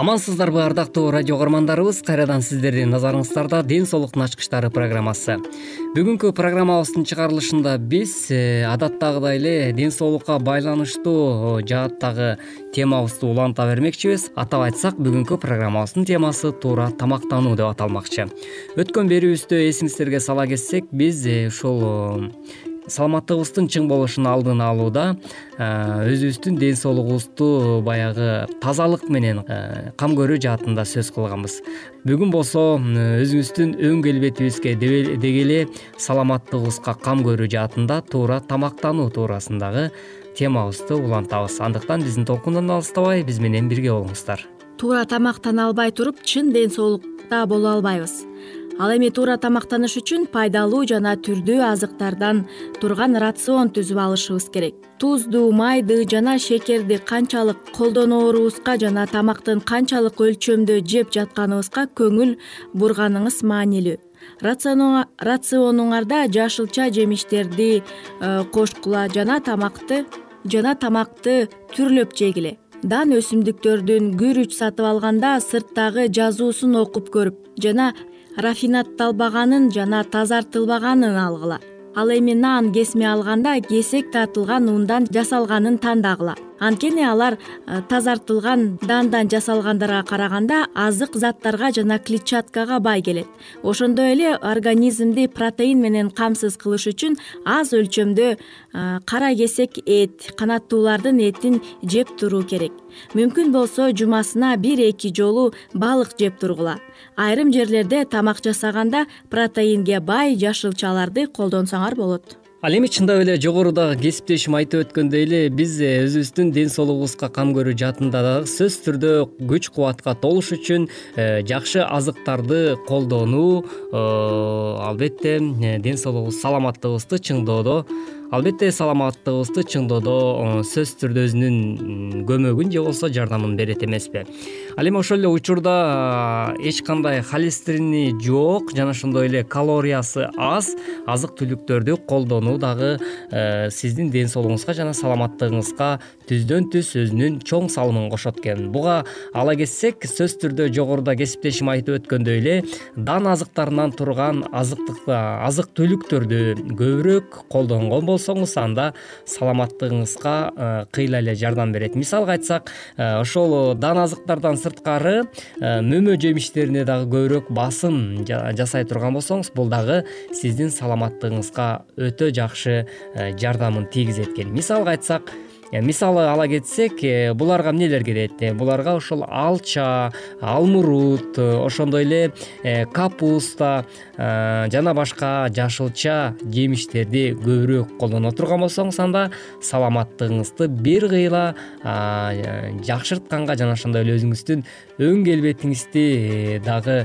амансыздарбы ардактуу радио угармандарыбыз кайрадан сиздердин назарыңыздарда ден соолуктун ачкычтары программасы. Бүгүнкү программабыздын чыгарылышында биз э, адаттагыдай эле ден соолукка байланыштуу жааттагы темабызды уланта бермекчибиз. Атап айтсак бүгүнкү программабыздын темасы туура тамактануу деп аталмакчы. Өткөн берүүбүздө эсиңиздерге сала кетсек биз э, ушул саламаттыгыбыздын чың болушунун алдын алууда өзүбүздүн ден соолугубузду баягы тазалык менен кам көрүү жаатында сөз кылганбыз. Бүгүн болсо өзүбүздүн өң келбетибизге деги эле саламаттыгыбызга кам көрүү жаатында туура тамактануу туурасындагы темабызды улантабыз. Андыктан биздин толкундан алыстабай биз менен бирге болуңуздар. Туура тамактана албай туруп чын ден соолукта боло албайбыз ал эми туура тамактаныш үчүн пайдалуу жана түрдүү азыктардан турган рацион түзүп алышыбыз керек. Тузду майды жана шекерди канчалык колдоноорубузга жана тамактын канчалык өлчөмдө жеп жатканыбызга көңүл бурганыңыз маанилүү. Рационуңарда жашылча жемиштерди э, кошкула жана тамакты жана тамакты түрлөп жегиле. Дан өсүмдүктөрдүн күрүч сатып алганда сырттагы жазуусун окуп көрүп жана рафинатталбаганын жана тазартылбаганын алгыла. Ал эми нан кесме алганда кесек тартылган ундан жасалганын тандагыла анткени алар э, тазартылган дандан жасалгандарга караганда азык заттарга жана клетчаткага бай келет. Ошондой эле организмди протеин менен камсыз кылыш үчүн аз өлчөмдө э, кара кесек эт канаттуулардын этин жеп туруу керек. Мүмкүн болсо жумасына бир эки жолу балык жеп тургула. Айрым жерлерде тамак жасаганда протеинге бай жашылчаларды колдонсоңор болот ал эми чындап эле жогорудагы кесиптешим айтып өткөндөй эле биз э, өзүбүздүн ден соолугубузга кам көрүү жаатында дагы сөзсүз түрдө күч кубатка толуш үчүн э, жакшы азыктарды колдонуу э, албетте ден соолугубуз саламаттыгыбызды чыңдоодо албетте саламаттыгыбызды чыңдоодо сөзсүз түрдө өзүнүн көмөгүн же болбосо жардамын берет эмеспи. Ал эми ошол эле учурда эч кандай холестерини жок жана ошондой эле калориясы аз азык түлүктөрдү колдонуу дагы э, сиздин ден соолугуңузга жана саламаттыгыңызга түздөн түз өзүнүн чоң салымын кошот экен. Буга ала кетсек сөзсүз түрдө жогоруда кесиптешим айтып өткөндөй эле дан азыктарынан турган азык түлүктөрдү көбүрөөк колдонгон болсо анда саламаттыгыңызга кыйла эле жардам берет. Мисалга айтсак ошол дан азыктардан сырткары мөмө жемиштерине дагы көбүрөөк басым жасай турган болсоңуз бул дагы сиздин саламаттыгыңызга өтө жакшы жардамын тийгизет экен. Мисалга айтсак Э, мисалы ала кетсек э, буларга эмнелер кирет э, буларга ошол алча алмурут ошондой эле капуста жана башка жашылча жемиштерди көбүрөөк колдоно турган болсоңуз анда саламаттыгыңызды бир кыйла жакшыртканга жана ошондой эле өзүңүздүн өң келбетиңизди дагы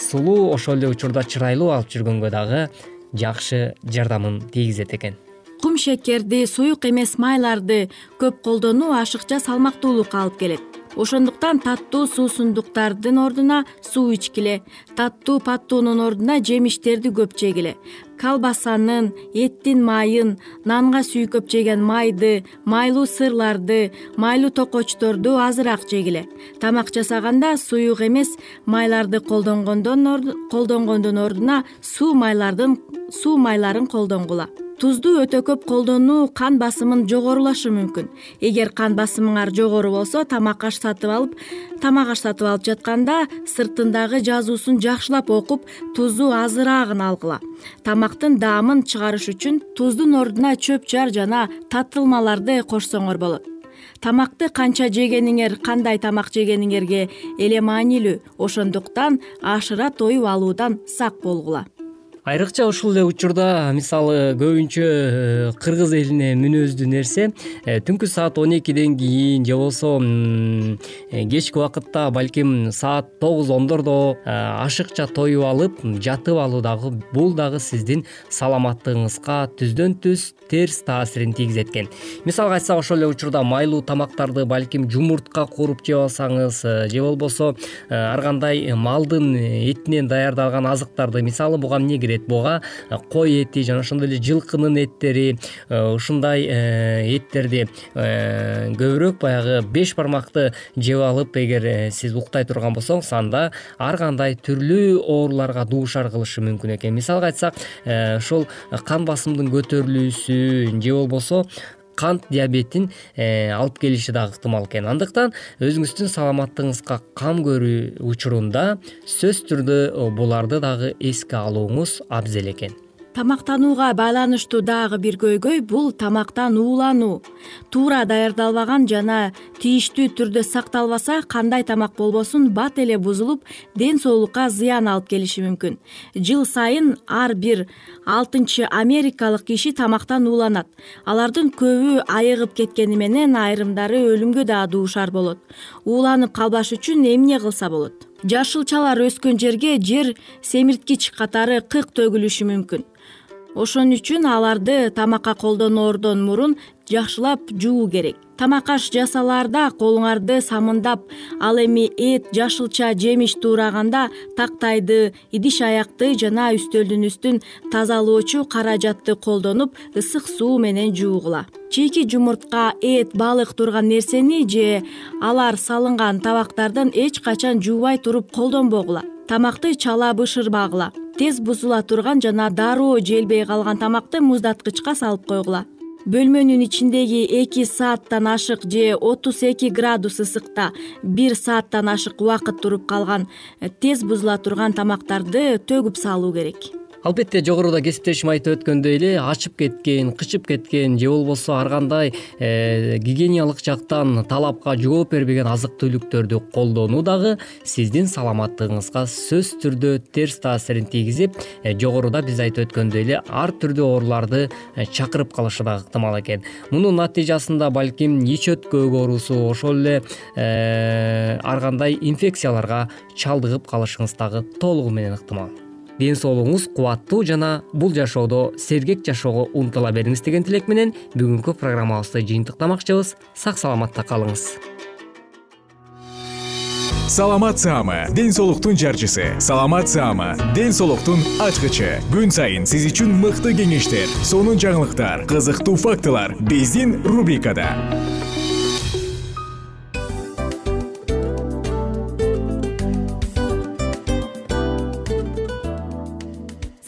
сулуу ошол эле учурда чырайлуу алып жүргөнгө дагы жакшы жардамын тийгизет экен кумшекерди суюк эмес майларды көп колдонуу ашыкча салмактуулукка алып келет. Ошондуктан таттуу суусундуктардын ордуна суу ичкиле. Таттуу паттуунун ордуна жемиштерди көп жегиле. Колбасанын эттин майын нанга сүйкөп жеген майды майлуу сырларды майлуу токочторду азыраак жегиле. Тамак жасаганда суюк эмес майларды колдонгондун ордуна суу майлардын суу майларын колдонгула тузду өтө көп колдонуу кан басымын жогорулашы мүмкүн. Эгер кан басымыңар жогору болсо тамак аш сатып алып тамак аш сатып алып жатканда сыртындагы жазуусун жакшылап окуп тузу азыраагын алгыла. Тамактын даамын чыгарыш үчүн туздун ордуна чөп жар жана татылмаларды кошсоңор болот. Тамакты канча жегениңер кандай тамак жегениңерге эле маанилүү. Ошондуктан ашыра тоюп алуудан сак болгула айрыкча ушул эле учурда мисалы көбүнчө э, кыргыз элине мүнөздүү нерсе э, түнкү саат он экиден кийин же болбосо э, кечки убакытта балким саат тогуз ондордо ашыкча тоюп алып жатып алуу дагы бул дагы сиздин саламаттыгыңызга түздөн түз терс таасирин тийгизет экен мисалга айтсак ошол эле учурда майлуу тамактарды балким жумуртка кууруп жеп алсаңыз же болбосо ар кандай малдын этинен даярдалган азыктарды мисалы буга эмне кирет буга э, кой эти жана ошондой эле жылкынын эттери э, ушундай э, эттерди көбүрөөк баягы беш бармакты жеп алып эгер сиз уктай турган болсоңуз анда ар кандай түрлүү ооруларга дуушар кылышы мүмкүн экен. Мисалга айтсак ушол кан басымдын көтөрүлүүсү же болбосо кант диабетин алып келиши дагы ыктымал экен. Андыктан өзүңүздүн саламаттыгыңызга кам көрүү учурунда сөзсүз түрдө буларды дагы эске алууңуз абзел экен тамактанууга байланыштуу дагы бир көйгөй бул тамактан уулануу туура даярдалбаган жана тийиштүү түрдө сакталбаса кандай тамак болбосун бат эле бузулуп ден соолукка зыян алып келиши мүмкүн. Жыл сайын ар бир алтынчы америкалык киши тамактан ууланат алардын көбү айыгып кеткени менен айрымдары өлүмгө дагы дуушар болот. Ууланып калбаш үчүн эмне кылса болот? Жашылчалар өскөн жерге жер семирткич катары кык төгүлүшү мүмкүн ошон үчүн аларды тамакка колдоноордон мурун жакшылап жуу керек. Тамак аш жасалаарда колуңарды самындап ал эми эт жашылча жемиш туураганда тактайды идиш аякты жана үстөлдүн үстүн тазалоочу каражатты колдонуп ысык суу менен жуугула. Чийки жумуртка эт балык турган нерсени же алар салынган табактардын эч качан жуубай туруп колдонбогула тамакты чала бышырбагыла тез бузула турган жана дароо желбей калган тамакты муздаткычка салып койгула. Бөлмөнүн ичиндеги эки сааттан ашык же отуз эки градус ысыкта бир сааттан ашык убакыт туруп калган тез бузула турган тамактарды төгүп салуу керек албетте жогоруда кесиптешим айтып өткөндөй эле ачып кеткен кычып кеткен же болбосо ар кандай э, гигиеналык жактан талапка жооп бербеген азык түлүктөрдү колдонуу дагы сиздин саламаттыгыңызга сөзсүз түрдө терс таасирин тийгизип э, жогоруда биз айтып өткөндөй эле ар түрдүү ооруларды э, чакырып калышы дагы ыктымал экен. Мунун натыйжасында балким ич өткөк оорусу ошол эле ар кандай инфекцияларга чалдыгып калышыңыз дагы толугу менен ыктымал ден соолугуңуз кубаттуу жана бул жашоодо сергек жашоого умтула бериңиз деген тилек менен бүгүнкү программабызды жыйынтыктамакчыбыз. Сак саламатта калыңыз. Саламат саама ден соолуктун жарчысы. Саламат саама ден соолуктун ачкычы. Күн сайын сиз үчүн мыкты кеңештер сонун жаңылыктар кызыктуу фактылар. Биздин рубрикада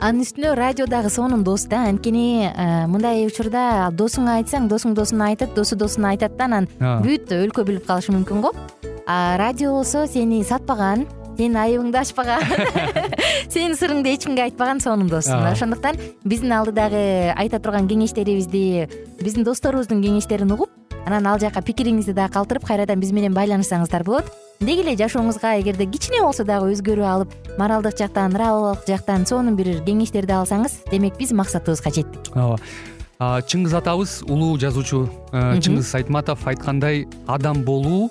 анын үстүнө радио дагы сонун дос да. Анткени э, мындай учурда досуңа айтсаң досуң досуна айтат досу досуна айтат да. Анан бүт өлкө билип калышы мүмкүн го. А радио болсо сени сатпаган сенин айыбыңды ачпаган сенин сырыңды эч кимге айтпаган сонун дос. Ошондуктан биздин алдыдагы айта турган кеңештерибизди биздин досторубуздун кеңештерин угуп анан ал жака пикириңизди дагы калтырып кайрадан биз менен байланышсаңыздар болот деги эле жашооңузга эгерде кичине болсо дагы өзгөрүү алып моралдык жактан нравовалык жактан сонун бир кеңештерди алсаңыз демек биз максатыбызга жеттик. Ооба. Чыңгыз атабыз улуу жазуучу э, чыңгыз айтматов айткандай адам болуу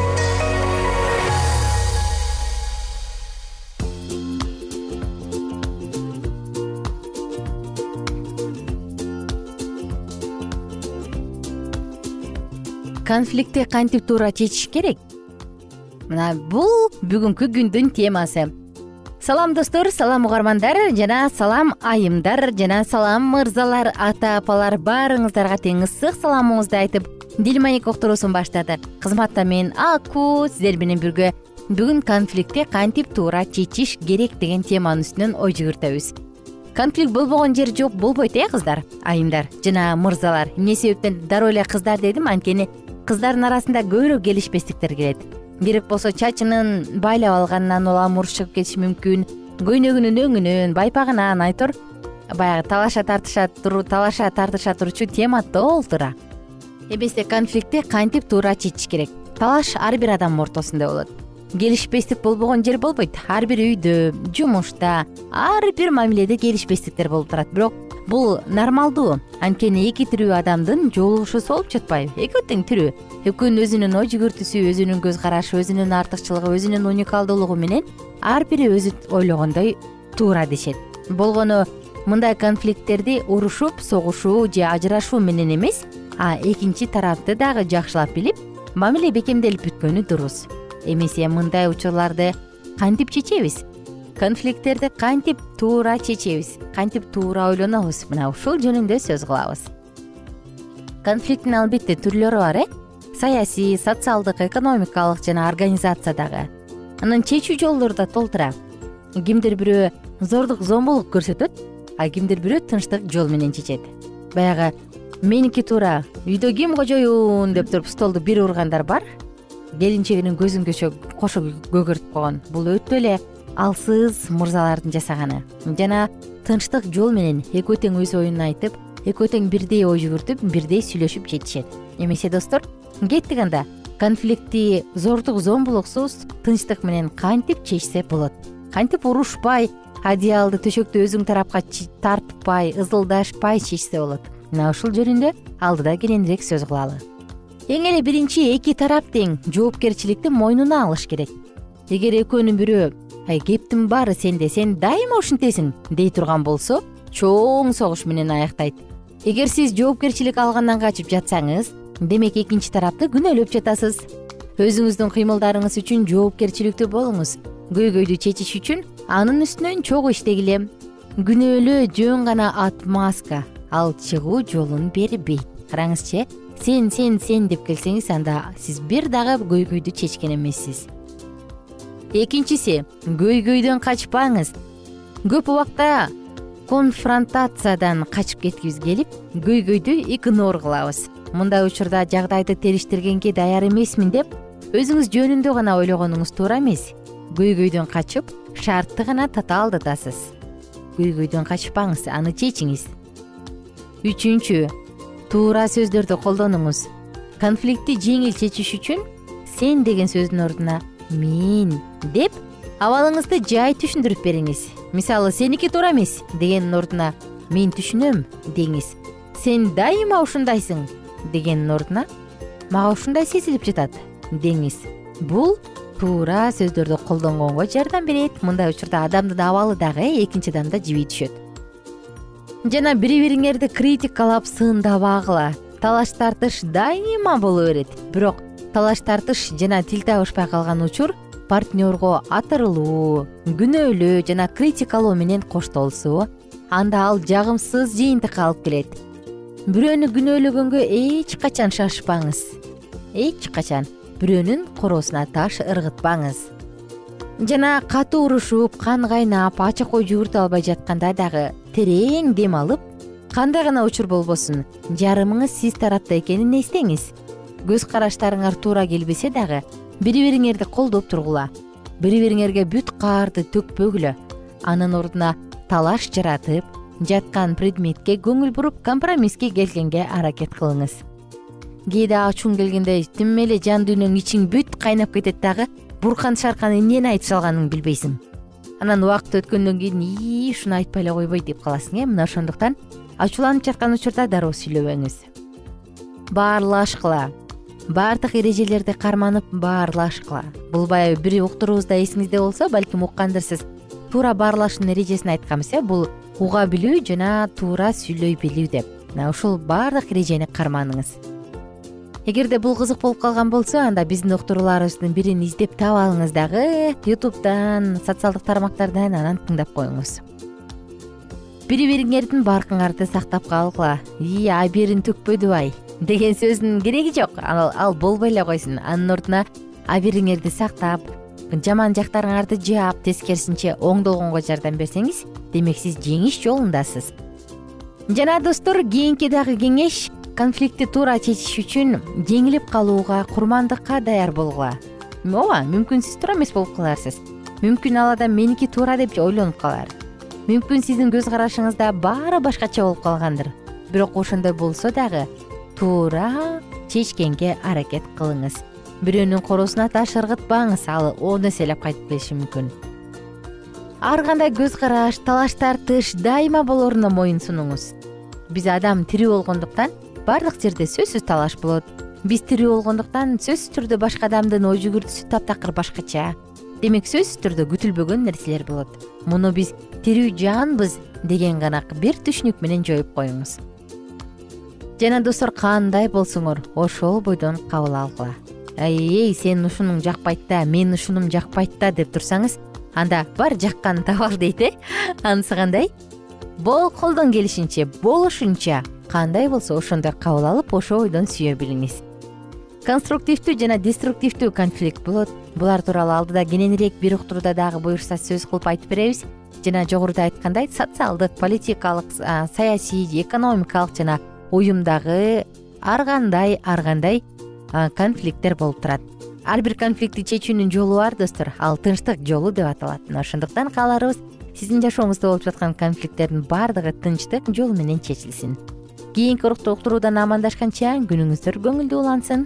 конфликтти кантип туура чечиш керек? Мына бул бүгүнкү күндүн темасы. Салам достор салам угармандар жана салам айымдар жана салам мырзалар ата апалар баарыңыздарга тең ысык саламыбызды айтып дил маек уктуруусун баштадык кызматта мен аку сиздер менен бирге бүгүн конфликтти кантип туура чечиш керек деген теманын үстүнөн ой жүгүртөбүз. Конфликт болбогон жер жок болбойт э кыздар айымдар жана мырзалар. Эмне себептен дароо эле кыздар дедим анткени кыздардын арасында көбүрөөк келишпестиктер келет. Бирок болсо чачынын байлап алганынан улам уруш чыгып кетиши мүмкүн. Көйнөгүнүн өңүнөн байпагынан айтор. Баягы талаша тартыша талаша тартыша турчу тема толтура эмесе конфликтти кантип туура чечиш керек? Талаш ар бир адамдын ортосунда болот. Келишпестик болбогон жер болбойт. Ар бир үйдө жумушта ар бир мамиледе келишпестиктер болуп турат. Бирок бул нормалдуу. Анткени эки тирүү адамдын жолугушуусу болуп жатпайбы. Экөө тең тирүү экөөнүн өзүнүн ой жүгүртүүсү өзүнүн көз карашы өзүнүн артыкчылыгы өзүнүн уникалдуулугу менен ар бири өзү ойлогондой туура дешет. Болгону мындай конфликттерди урушуп согушуу же ажырашуу менен эмес а экинчи тарапты дагы жакшылап билип мамиле бекемделип бүткөнү дурус. Эмесе мындай учурларды кантип чечебиз конфликттерди кантип туура чечебиз кантип туура ойлонобуз? Мына ушул жөнүндө сөз кылабыз. Конфликттин албетте түрлөрү бар э? Саясий социалдык экономикалык жана организациядагы. Анан чечүү жолдору да толтура. Кимдир бирөө зордук зомбулук көрсөтөт а кимдир бирөө тынчтык жол менен чечет. Баягы меники туура үйдө ким кожоюн? деп туруп столду бир ургандар бар. Келинчегинин көзүн кошо көгөртүп койгон. Бул өтө эле алсыз мырзалардын жасаганы. Жана тынчтык жол менен экөө тең өз оюн айтып экөө тең бирдей ой жүгүртүп бирдей сүйлөшүп жетишет. Эмесе достор кеттик анда конфликтти зордук зомбулуксуз тынчтык менен кантип чечсе болот? Кантип урушпай одеялды төшөктү өзүң тарапка тартпай ызылдашпай чечсе болот? Мына ушул жөнүндө алдыда кененирээк сөз кылалы. Эң эле биринчи эки тарап тең жоопкерчиликти мойнуна алыш керек. Эгер экөөнүн бирөө кептин баары сенде сен дайыма ушинтесиң дей турган болсо чоң согуш менен аяктайт. Эгер сиз жоопкерчилик алгандан качып жатсаңыз демек экинчи тарапты күнөөлөп жатасыз. Өзүңүздүн кыймылдарыңыз үчүн жоопкерчиликтүү болуңуз. Көйгөйдү чечиш үчүн анын үстүнөн чогуу иштегиле күнөөлөө жөн гана отмазка ал чыгуу жолун бербейт. Караңызчы сен сен сен деп келсеңиз анда сиз бир дагы көйгөйдү чечкен эмессиз экинчиси көйгөйдөн качпаңыз. Көп убакта конфронтациядан качып кеткибиз келип көйгөйдү игнор кылабыз. Мындай учурда жагдайды териштиргенге даяр эмесмин деп өзүңүз жөнүндө гана ойлогонуңуз туура эмес. Көйгөйдөн качып шартты гана татаалдатасыз көйгөйдөн качпаңыз аны чечиңиз. Үчүнчү туура сөздөрдү колдонуңуз. Конфликтти жеңил чечиш үчүн сен деген сөздүн ордуна мен деп абалыңызды жай түшүндүрүп бериңиз. Мисалы сеники туура эмес дегендин ордуна мен түшүнөм деңиз. Сен дайыма ушундайсың дегендин ордуна мага ушундай сезилип жатат деңиз. Бул туура сөздөрдү колдонгонго жардам берет. Мындай учурда адамдын абалы дагы экинчи адамда жиби түшөт. Жана бири бириңерди критикалап сындабагыла. Талаш тартыш дайыма боло берет. Бирок талаш тартыш жана тил табышпай калган учур партнерго атырылуу күнөөлөө жана критикалоо менен коштолсо анда ал жагымсыз жыйынтыкка алып келет. Бирөөнү күнөөлөгөнгө эч качан шашпаңыз. Эч качан бирөөнүн короосуна таш ыргытпаңыз. Жана катуу урушуп кан кайнап ачык ой жүгүртө албай жатканда дагы терең дем алып кандай гана учур болбосун жарымыңыз сиз тарапта экенин эстеңиз көз караштарыңар туура келбесе дагы бири бириңерди колдоп тургула. Бири бириңерге бүт каарды төкпөгүлө анын ордуна талаш жаратып жаткан предметке көңүл буруп компромисске келгенге аракет кылыңыз. Кээде ачууң келгенде тим эле жан дүйнөң ичиң бүт кайнап кетет дагы буркан шаркан эмнени айтып салганыңды билбейсиң. Анан убакыт өткөндөн кийин ии ушуну айтпай эле койбойт деп каласың э? Мына ошондуктан ачууланып жаткан учурда дароо сүйлөбөңүз. Баарлашкыла баардык эрежелерди карманып баарлашкыла. Бул баягы бир уктуруубузда эсиңизде болсо балким уккандырсыз туура баарлашуунун эрежесин айтканбыз э бул уга билүү жана туура сүйлөй билүү деп. Мына ушул баардык эрежени карманыңыз. Эгерде бул кызык болуп калган болсо анда биздин уктурууларыбыздын бирин издеп таап алыңыз дагы ютубтан социалдык тармактардан анан тыңдап коюңуз. Бири бириңердин баркыңарды сактап калгыла. Ии абийирин төкпөдү ай деген сөздүн кереги жок. Ал болбой эле койсун. Анын ордуна абийириңерди сактап жаман жактарыңарды жаап тескерисинче оңдогонго жардам берсеңиз демек сиз жеңиш жолундасыз. Жана достор кийинки дагы кеңеш конфликтти туура чечиш үчүн жеңилип калууга курмандыкка даяр болгула. Ооба мүмкүн сиз туура эмес болуп каларсыз. Мүмкүн ал адам меники туура деп ойлонуп калар. Мүмкүн сиздин көз карашыңызда баары башкача болуп калгандыр. Бирок ошондой болсо дагы туура чечкенге аракет кылыңыз. Бирөөнүн короосуна таш ыргытпаңыз ал он эселеп кайтып келиши мүмкүн. Ар кандай көз караш талаш тартыш дайыма болоруна моюн сунуңуз. Биз адам тирүү болгондуктан баардык жерде сөзсүз талаш болот. Биз тирүү болгондуктан сөзсүз түрдө башка адамдын ой жүгүртүүсү таптакыр башкача. Демек сөзсүз түрдө күтүлбөгөн нерселер болот. Муну биз тирүү жанбыз деген гана бир түшүнүк менен жоюп коюңуз жана достор кандай болсоңор? Ошол бойдон кабыл алгыла. Эй сенин ушунуң жакпайт да менин ушунум жакпайт да деп турсаңыз анда бар жакканын таба ал дейт э? Анысы кандай? Колдон келишинче болушунча кандай болсо ошондой кабыл алып ошол бойдон сүйө билиңиз. Конструктивдүү жана деструктивдүү конфликт болот. Булар тууралуу алдыда кененирээк бир уктурууда дагы буюрса сөз кылып айтып беребиз. Жана жогоруда айткандай социалдык политикалык саясий экономикалык жана уюмдагы ар кандай ар кандай конфликттер болуп турат. Ар бир конфликтти чечүүнүн жолу бар достор. Ал тынчтык жолу деп аталат. Мына ошондуктан кааларыбыз сиздин жашооңузда болуп жаткан конфликттердин баардыгы тынчтык жолу менен чечилсин. Кийинки уктуруудан амандашканча күнүңүздөр көңүлдүү улансын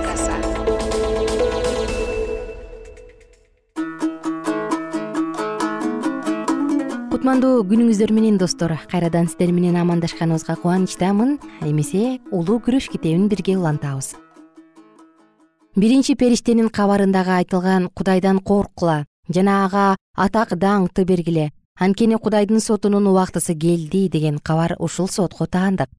кутмандуу күнүңүздөр менен достор. Кайрадан сиздер менен амандашканыбызга кубанычтамын. Эмесе улуу күрөш китебин бирге улантабыз. Биринчи периштенин кабарындагы айтылган кудайдан корккула жана ага атак даңкты бергиле анткени кудайдын сотунун убактысы келди деген кабар ушул сотко таандык.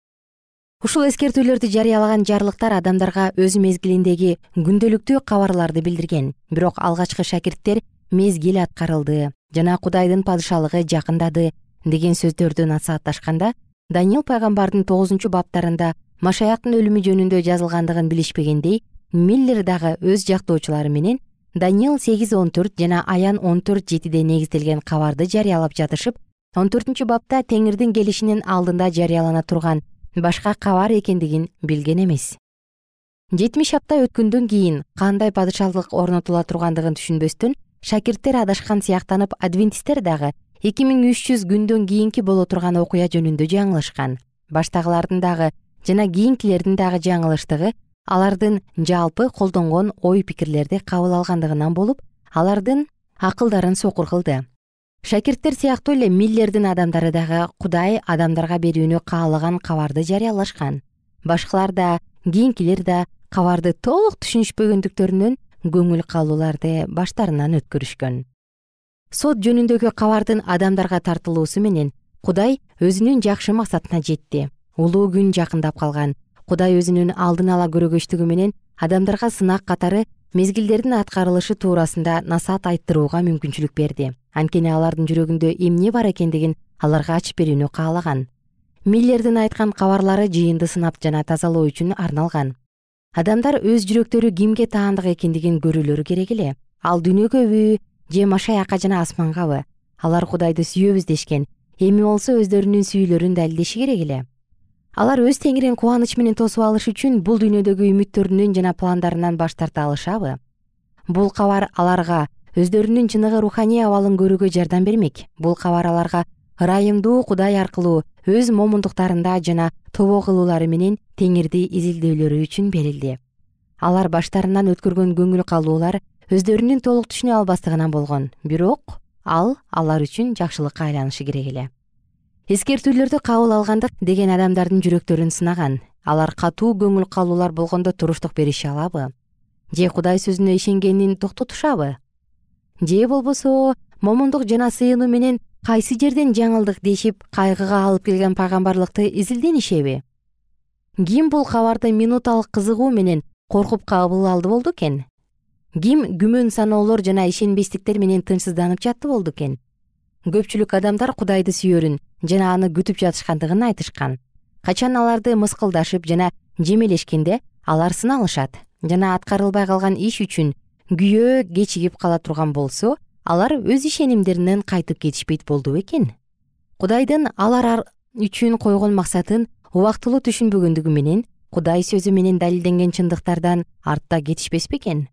Ушул эскертүүлөрдү жарыялаган жарлыктар адамдарга өз мезгилиндеги күндөлүктүү кабарларды билдирген. Бирок алгачкы шакирттер мезгил аткарылды жана кудайдын падышалыгы жакындады деген сөздөрдү насаатташканда даниил пайгамбардын тогузунчу баптарында машаяктын өлүмү жөнүндө жазылгандыгын билишпегендей миллер дагы өз жактоочулары менен даниил сегиз он төрт жана аян он төрт жетиде негизделген кабарды жарыялап жатышып он төртүнчү бапта теңирдин келишинин алдында жарыялана турган башка кабар экендигин билген эмес. Жетимиш апта өткөндөн кийин кандай падышалык орнотула тургандыгын түшүнбөстөн шакирттер адашкан сыяктанып адвентисттер дагы эки миң үч жүз күндөн кийинки боло турган окуя жөнүндө жаңылышкан. Баштагылардын дагы жана кийинкилердин дагы жаңылыштыгы алардын жалпы колдонгон ой пикирлерди кабыл алгандыгынан болуп алардын акылдарын сокур кылды. Шакирттер сыяктуу эле миллердин адамдары дагы кудай адамдарга берүүнү каалаган кабарды жарыялашкан. Башкалар да кийинкилер да кабарды толук түшүнүшпөгөндүктөрүнөн көңүл калууларды баштарынан өткөрүшкөн. Сот жөнүндөгү кабардын адамдарга тартылуусу менен кудай өзүнүн жакшы максатына жетти. Улуу күн жакындап калган. Кудай өзүнүн алдын ала көрөгөчтүгү менен адамдарга сынак катары мезгилдердин аткарылышы туурасында насаат айттырууга мүмкүнчүлүк берди. Анткени алардын жүрөгүндө эмне бар экендигин аларга ачып берүүнү каалаган. Миллердин айткан кабарлары жыйынды сынап жана тазалоо үчүн арналган адамдар өз жүрөктөрү кимге таандык экендигин көрүүлөрү керек эле. Ал дүйнөгөбү же машаякка жана асмангабы алар кудайды сүйөбүз дешкен эми болсо өздөрүнүн сүйүүлөрүн далилдеши керек эле. Алар өз теңирин кубаныч менен тосуп алыш үчүн бул дүйнөдөгү үмүттөрүнөн жана пландарынан баш тарта алышабы бул кабар аларга өздөрүнүн чыныгы руханий абалын көрүүгө жардам бермек. Бул кабар аларга ырайымдуу кудай аркылуу өз момундуктарында жана тобо кылуулары менен теңирди изилдөөлөрү үчүн берилди. Алар баштарынан өткөргөн көңүл калуулар өздөрүнүн толук түшүнө албастыгынан болгон. Бирок ал алар үчүн жакшылыкка айланышы керек эле. Эскертүүлөрдү кабыл алгандык деген адамдардын жүрөктөрүн сынаган. Алар катуу көңүл калуулар болгондо туруштук берише алабы? Же кудай сөзүнө ишенгенин токтотушабы? Же болбосо момундук жана сыйынуу менен кайсы жерден жаңылдык дешип кайгыга алып келген пайгамбарлыкты изилденишеби ким бул кабарды минуталык кызыгуу менен коркуп кабыл алды болду экен? Ким күмөн саноолор жана ишенбестиктер менен тынчсызданып жатты болду экен? Көпчүлүк адамдар кудайды сүйөрүн жана аны күтүп жатышкандыгын айтышкан. Качан аларды мыскылдашып жана жемелешкенде алар сыналышат жана аткарылбай калган иш үчүн күйөө кечигип кала турган болсо алар өз ишенимдеринен кайтып кетишпейт болду бекен кудайдын алар үчүн койгон максатын убактылуу түшүнбөгөндүгү менен кудай сөзү менен далилденген чындыктардан артта кетишпес бекен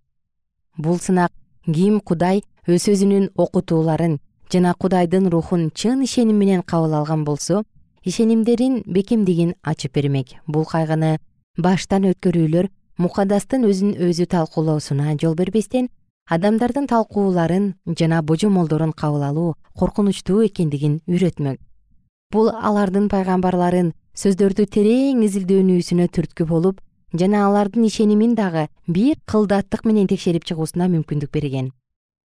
бул сынак ким кудай өз өзүнүн окутууларын жана кудайдын рухун чын ишеним менен кабыл алган болсо ишенимдерин бекемдигин ачып бермек. Бул кайгыны баштан өткөрүүлөр мукадастын өзүн өзү талкуулоосуна жол бербестен адамдардын талкууларын жана божомолдорун кабыл алуу коркунучтуу экендигин үйрөтмөк. Бул алардын пайгамбарларын сөздөрдү терең изилдөөнүүсүнө түрткү болуп жана алардын ишенимин дагы бир кылдаттык менен текшерип чыгуусуна мүмкүндүк берген.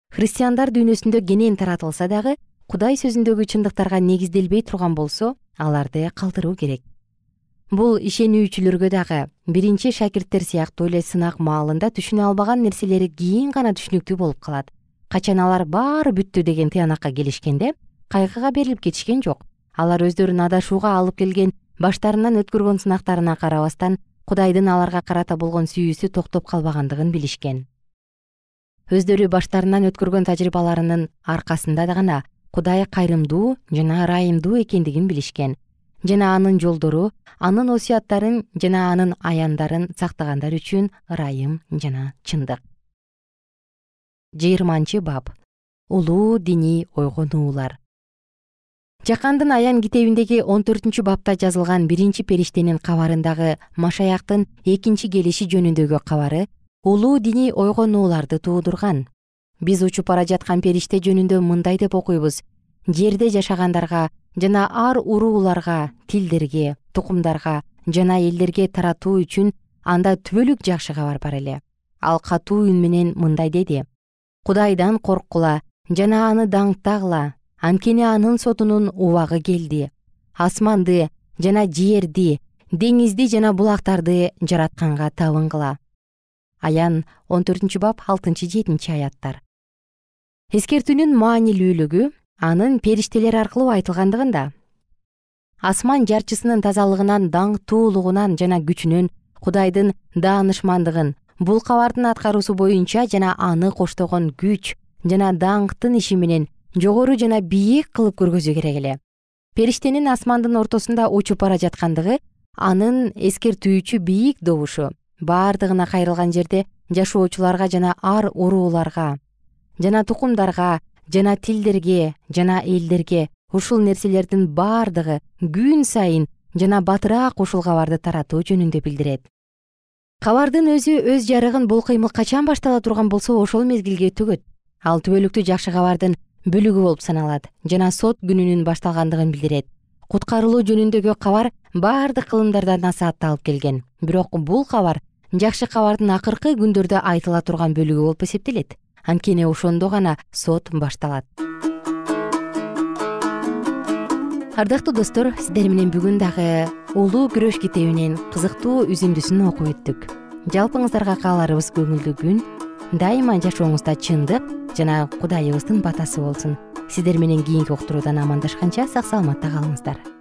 Христиандар дүйнөсүндө кенен таратылса дагы кудай сөзүндөгү чындыктарга негизделбей турган болсо аларды калтыруу керек бул ишенүүчүлөргө дагы биринчи шакирттер сыяктуу эле сынак маалында түшүнө албаган нерселери кийин гана түшүнүктүү болуп калат. Качан алар баары бүттү деген тыянакка келишкенде кайгыга берилип кетишкен жок. Алар өздөрүн адашууга алып келген баштарынан өткөргөн сынактарына карабастан кудайдын аларга карата болгон сүйүүсү токтоп калбагандыгын билишкен. Өздөрү баштарынан өткөргөн тажрыйбаларынын аркасында гана кудай кайрымдуу жана ырайымдуу экендигин билишкен жана анын жолдору анын осуяттарын жана анын аяндарын сактагандар үчүн ырайым жана чындык. Жыйырманчы бап. Улуу диний ойгонуулар. Жакандын аян китебиндеги он төртүнчү бапта жазылган биринчи периштенин кабарындагы машаяктын экинчи келиши жөнүндөгү кабары улуу диний ойгонууларды туудурган биз учуп бара жаткан периште жөнүндө мындай деп окуйбуз жерде жашагандарга жана ар урууларга тилдерге тукумдарга жана элдерге таратуу үчүн анда түбөлүк жакшы кабар бар эле. Ал катуу үн менен мындай деди. Кудайдан корккула жана аны даңктагыла анткени анын сотунун убагы келди. Асманды жана жерди деңизди жана булактарды жаратканга табынгыла аян он төртүнчү бап алтынчы жетинчи аяттар. Эскертүүнүн маанилүүлүгү анын периштелер аркылуу айтылгандыгында асман жарчысынын тазалыгынан даңктуулугунан жана күчүнөн кудайдын даанышмандыгын бул кабардын аткаруусу боюнча жана аны коштогон күч жана даңктын иши менен жогору жана бийик кылып көргөзүү керек эле. Периштенин асмандын ортосунда учуп бара жаткандыгы анын эскертүүчү бийик добушу баардыгына кайрылган жерде жашоочуларга жана ар урууларга жана тукумдарга жана тилдерге жана элдерге ушул нерселердин баардыгы күн сайын жана батыраак ушул кабарды таратуу жөнүндө билдирет. Кабардын өзү өз жарыгын бул кыймыл качан баштала турган болсо ошол мезгилге төгөт ал түбөлүктүү жакшы кабардын бөлүгү болуп саналат жана сот күнүнүн башталгандыгын билдирет. Куткарылуу жөнүндөгү кабар баардык кылымдардан насаатталып келген. Бирок бул кабар жакшы кабардын акыркы күндөрдө айтыла турган бөлүгү болуп эсептелет анткени ошондо гана сот башталат. Ардактуу достор сиздер менен бүгүн дагы улуу күрөш китебинин кызыктуу үзүндүсүн окуп өттүк. Жалпыңыздарга кааларыбыз көңүлдүү күн дайыма жашооңузда чындык жана кудайыбыздын батасы болсун. Сиздер менен кийинки уктуруудан амандашканча сак саламатта калыңыздар